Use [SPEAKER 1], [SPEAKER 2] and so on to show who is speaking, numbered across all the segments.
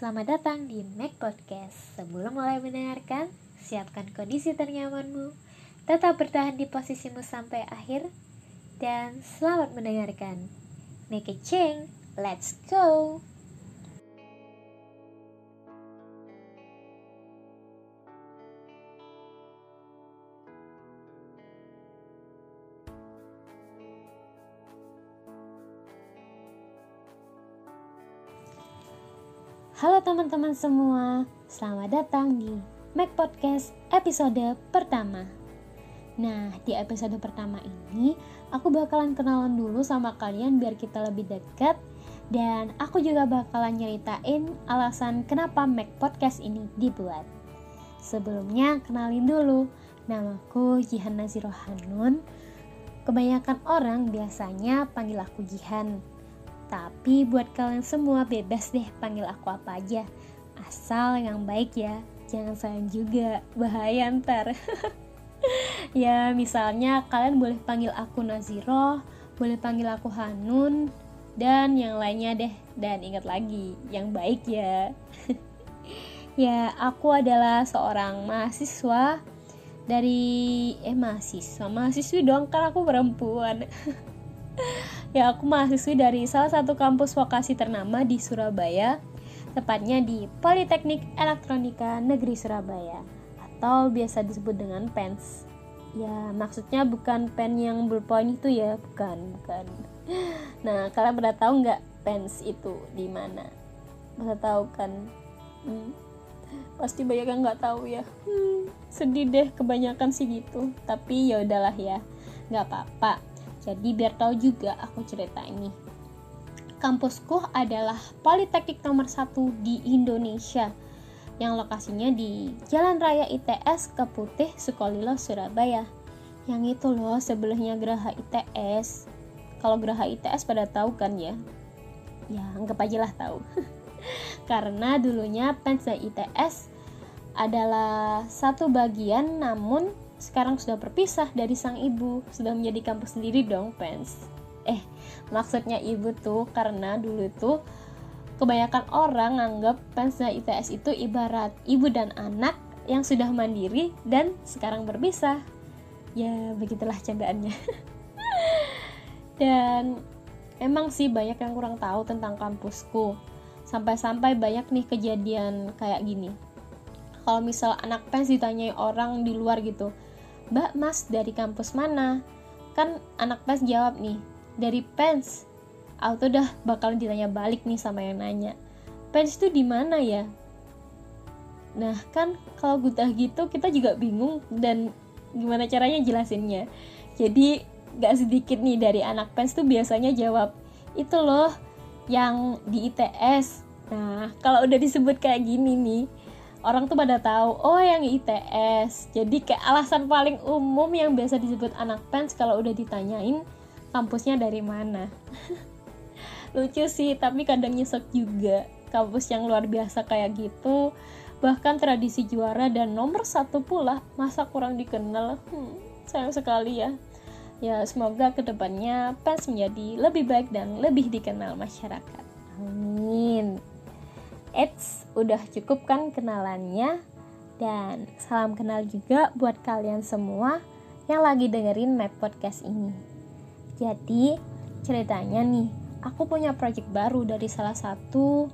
[SPEAKER 1] Selamat datang di Mac Podcast. Sebelum mulai mendengarkan, siapkan kondisi ternyamanmu, tetap bertahan di posisimu sampai akhir, dan selamat mendengarkan. Make a change, let's go! Halo teman-teman semua, selamat datang di Mac Podcast episode pertama. Nah, di episode pertama ini aku bakalan kenalan dulu sama kalian biar kita lebih dekat dan aku juga bakalan nyeritain alasan kenapa Mac Podcast ini dibuat. Sebelumnya kenalin dulu, namaku Jihan Naziroh Hanun. Kebanyakan orang biasanya panggil aku Jihan tapi buat kalian semua bebas deh panggil aku apa aja. Asal yang baik ya, jangan sayang juga, bahaya ntar. ya misalnya kalian boleh panggil aku Naziro, boleh panggil aku Hanun, dan yang lainnya deh. Dan ingat lagi, yang baik ya. ya, aku adalah seorang mahasiswa dari eh mahasiswa mahasiswi dong kan aku perempuan Ya, aku mahasiswi dari salah satu kampus vokasi ternama di Surabaya, tepatnya di Politeknik Elektronika Negeri Surabaya, atau biasa disebut dengan PENS. Ya, maksudnya bukan pen yang berpoin itu ya, bukan, bukan. Nah, kalian pernah tahu nggak PENS itu di mana? Masa tahu kan? Hmm, pasti banyak yang nggak tahu ya. Hmm, sedih deh, kebanyakan sih gitu. Tapi ya udahlah ya, nggak apa-apa jadi biar tahu juga aku cerita ini. Kampusku adalah Politeknik nomor 1 di Indonesia yang lokasinya di Jalan Raya ITS Keputih Sukolilo Surabaya. Yang itu loh sebelahnya Geraha ITS. Kalau Geraha ITS pada tahu kan ya? Ya, anggap aja lah tahu. Karena dulunya Pensa ITS adalah satu bagian namun sekarang sudah berpisah dari sang ibu, sudah menjadi kampus sendiri dong, fans. Eh, maksudnya ibu tuh karena dulu tuh kebanyakan orang nganggap fansnya ITS itu ibarat ibu dan anak yang sudah mandiri dan sekarang berpisah. Ya, begitulah candaannya. dan emang sih banyak yang kurang tahu tentang kampusku. Sampai-sampai banyak nih kejadian kayak gini. Kalau misal anak fans ditanyai orang di luar gitu, Mbak Mas dari kampus mana? Kan anak PES jawab nih, dari PENS. Auto dah bakal ditanya balik nih sama yang nanya. PENS itu di mana ya? Nah kan kalau gutah gitu kita juga bingung dan gimana caranya jelasinnya. Jadi gak sedikit nih dari anak PENS tuh biasanya jawab, itu loh yang di ITS. Nah kalau udah disebut kayak gini nih, orang tuh pada tahu oh yang ITS jadi kayak alasan paling umum yang biasa disebut anak pens kalau udah ditanyain kampusnya dari mana? Lucu sih tapi kadang nyesek juga. Kampus yang luar biasa kayak gitu bahkan tradisi juara dan nomor satu pula masa kurang dikenal. Hmm, sayang sekali ya. Ya semoga ke depannya pens menjadi lebih baik dan lebih dikenal masyarakat. Amin Eits, udah cukup kan kenalannya? Dan salam kenal juga buat kalian semua yang lagi dengerin Map Podcast ini. Jadi, ceritanya nih, aku punya project baru dari salah satu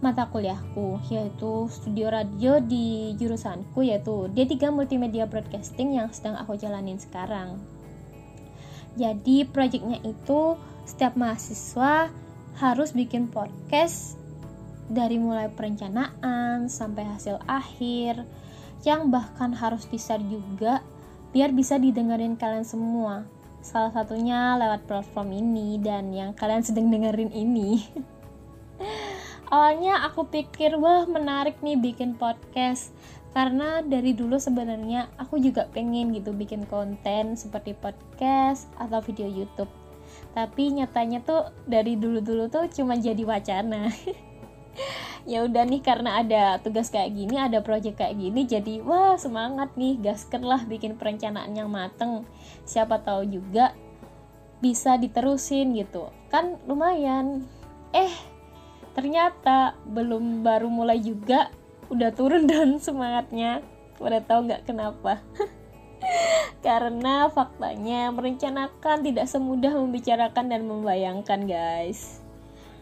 [SPEAKER 1] mata kuliahku, yaitu studio radio di jurusanku, yaitu D3 Multimedia Broadcasting yang sedang aku jalanin sekarang. Jadi, projectnya itu setiap mahasiswa harus bikin podcast dari mulai perencanaan sampai hasil akhir yang bahkan harus di share juga biar bisa didengerin kalian semua. Salah satunya lewat platform ini dan yang kalian sedang dengerin ini. Awalnya aku pikir wah menarik nih bikin podcast. Karena dari dulu sebenarnya aku juga pengen gitu bikin konten seperti podcast atau video YouTube. Tapi nyatanya tuh dari dulu-dulu tuh cuma jadi wacana ya udah nih karena ada tugas kayak gini ada project kayak gini jadi wah semangat nih gasken lah bikin perencanaan yang mateng. Siapa tahu juga bisa diterusin gitu. Kan lumayan. Eh ternyata belum baru mulai juga udah turun dan semangatnya. Udah tahu nggak kenapa? Karena faktanya merencanakan tidak semudah membicarakan dan membayangkan guys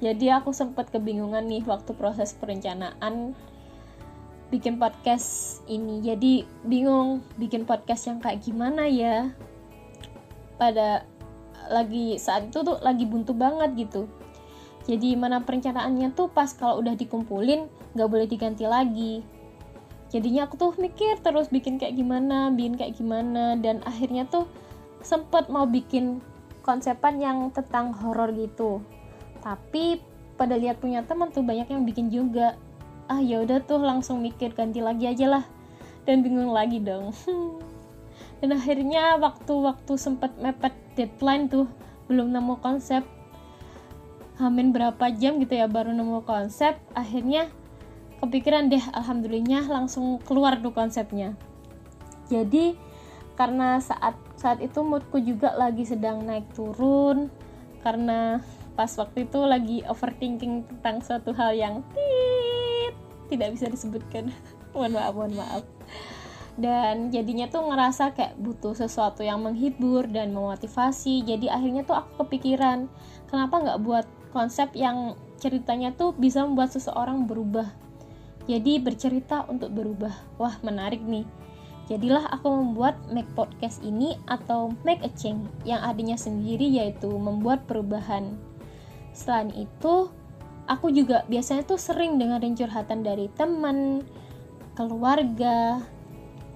[SPEAKER 1] jadi aku sempat kebingungan nih waktu proses perencanaan bikin podcast ini. Jadi bingung bikin podcast yang kayak gimana ya. Pada lagi saat itu tuh lagi buntu banget gitu. Jadi mana perencanaannya tuh pas kalau udah dikumpulin nggak boleh diganti lagi. Jadinya aku tuh mikir terus bikin kayak gimana bikin kayak gimana. Dan akhirnya tuh sempet mau bikin konsepan yang tentang horor gitu tapi pada lihat punya teman tuh banyak yang bikin juga. Ah ya udah tuh langsung mikir ganti lagi aja lah. Dan bingung lagi dong. Dan akhirnya waktu-waktu sempat mepet deadline tuh belum nemu konsep. Hamin berapa jam gitu ya baru nemu konsep. Akhirnya kepikiran deh alhamdulillah langsung keluar tuh konsepnya. Jadi karena saat saat itu moodku juga lagi sedang naik turun karena pas waktu itu lagi overthinking tentang suatu hal yang tit, tidak bisa disebutkan mohon maaf mohon maaf dan jadinya tuh ngerasa kayak butuh sesuatu yang menghibur dan memotivasi jadi akhirnya tuh aku kepikiran kenapa nggak buat konsep yang ceritanya tuh bisa membuat seseorang berubah. Jadi bercerita untuk berubah. Wah, menarik nih. Jadilah aku membuat Make Podcast ini atau Make a Change yang artinya sendiri yaitu membuat perubahan. Selain itu, aku juga biasanya tuh sering dengerin curhatan dari teman, keluarga,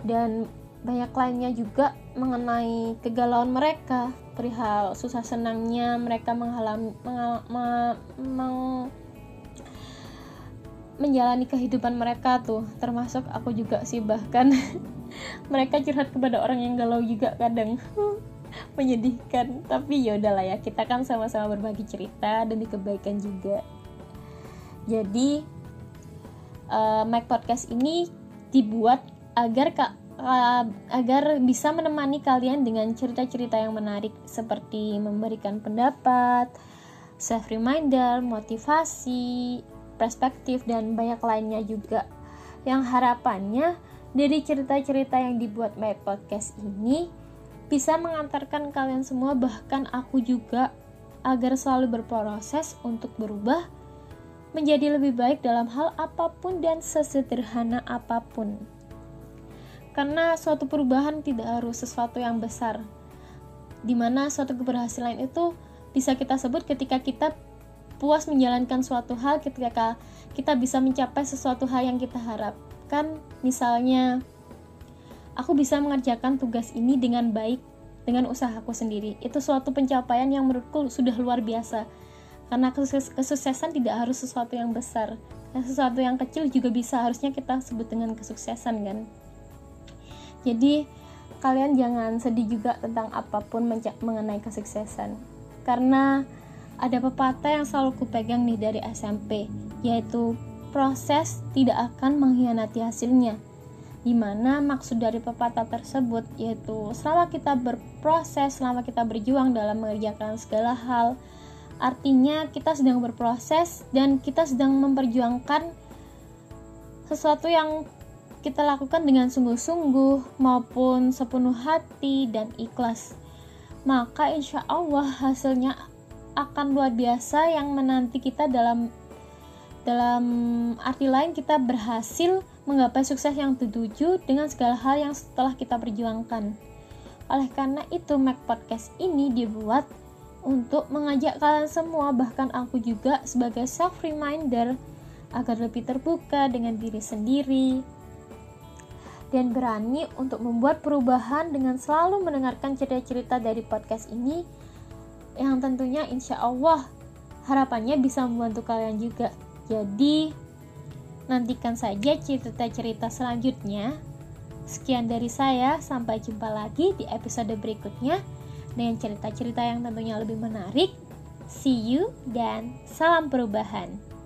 [SPEAKER 1] dan banyak lainnya juga mengenai kegalauan mereka. Perihal susah senangnya mereka menghalam, mengal, me, meng, menjalani kehidupan mereka tuh. Termasuk aku juga sih bahkan mereka curhat kepada orang yang galau juga kadang menyedihkan tapi ya udahlah ya kita kan sama-sama berbagi cerita demi kebaikan juga jadi uh, Mac Podcast ini dibuat agar kak uh, agar bisa menemani kalian dengan cerita-cerita yang menarik seperti memberikan pendapat, self reminder, motivasi, perspektif dan banyak lainnya juga. Yang harapannya dari cerita-cerita yang dibuat My Podcast ini bisa mengantarkan kalian semua bahkan aku juga agar selalu berproses untuk berubah menjadi lebih baik dalam hal apa pun dan sesederhana apa pun. Karena suatu perubahan tidak harus sesuatu yang besar di mana suatu keberhasilan itu bisa kita sebut ketika kita puas menjalankan suatu hal ketika kita bisa mencapai sesuatu hal yang kita harapkan. Misalnya aku bisa mengerjakan tugas ini dengan baik dengan usahaku sendiri. Itu suatu pencapaian yang menurutku sudah luar biasa. Karena kesuksesan tidak harus sesuatu yang besar. Sesuatu yang kecil juga bisa harusnya kita sebut dengan kesuksesan kan? Jadi kalian jangan sedih juga tentang apa pun mengenai kesuksesan. Karena ada pepatah yang selalu kupegang nih dari SMP yaitu proses tidak akan mengkhianati hasilnya di mana maksud dari pepatah tersebut yaitu selama kita berproses selama kita berjuang dalam mengerjakan segala hal artinya kita sedang berproses dan kita sedang memperjuangkan sesuatu yang kita lakukan dengan sungguh-sungguh maupun sepenuh hati dan ikhlas, maka insya Allah hasilnya akan luar biasa yang menanti kita dalam dalam arti lain kita berhasil menggapai sukses yang tertuju dengan segala hal yang setelah kita perjuangkan. Oleh karena itu, Mac Podcast ini dibuat untuk mengajak kalian semua, bahkan aku juga sebagai self reminder agar lebih terbuka dengan diri sendiri, dan berani untuk membuat perubahan dengan selalu mendengarkan cerita-cerita dari podcast ini yang tentunya insya Allah harapannya bisa membantu kalian juga jadi nantikan saja cerita-cerita selanjutnya. Sekian dari saya sampai jumpa lagi di episode berikutnya dengan cerita-cerita yang tentunya lebih menarik. See you dan salam perubahan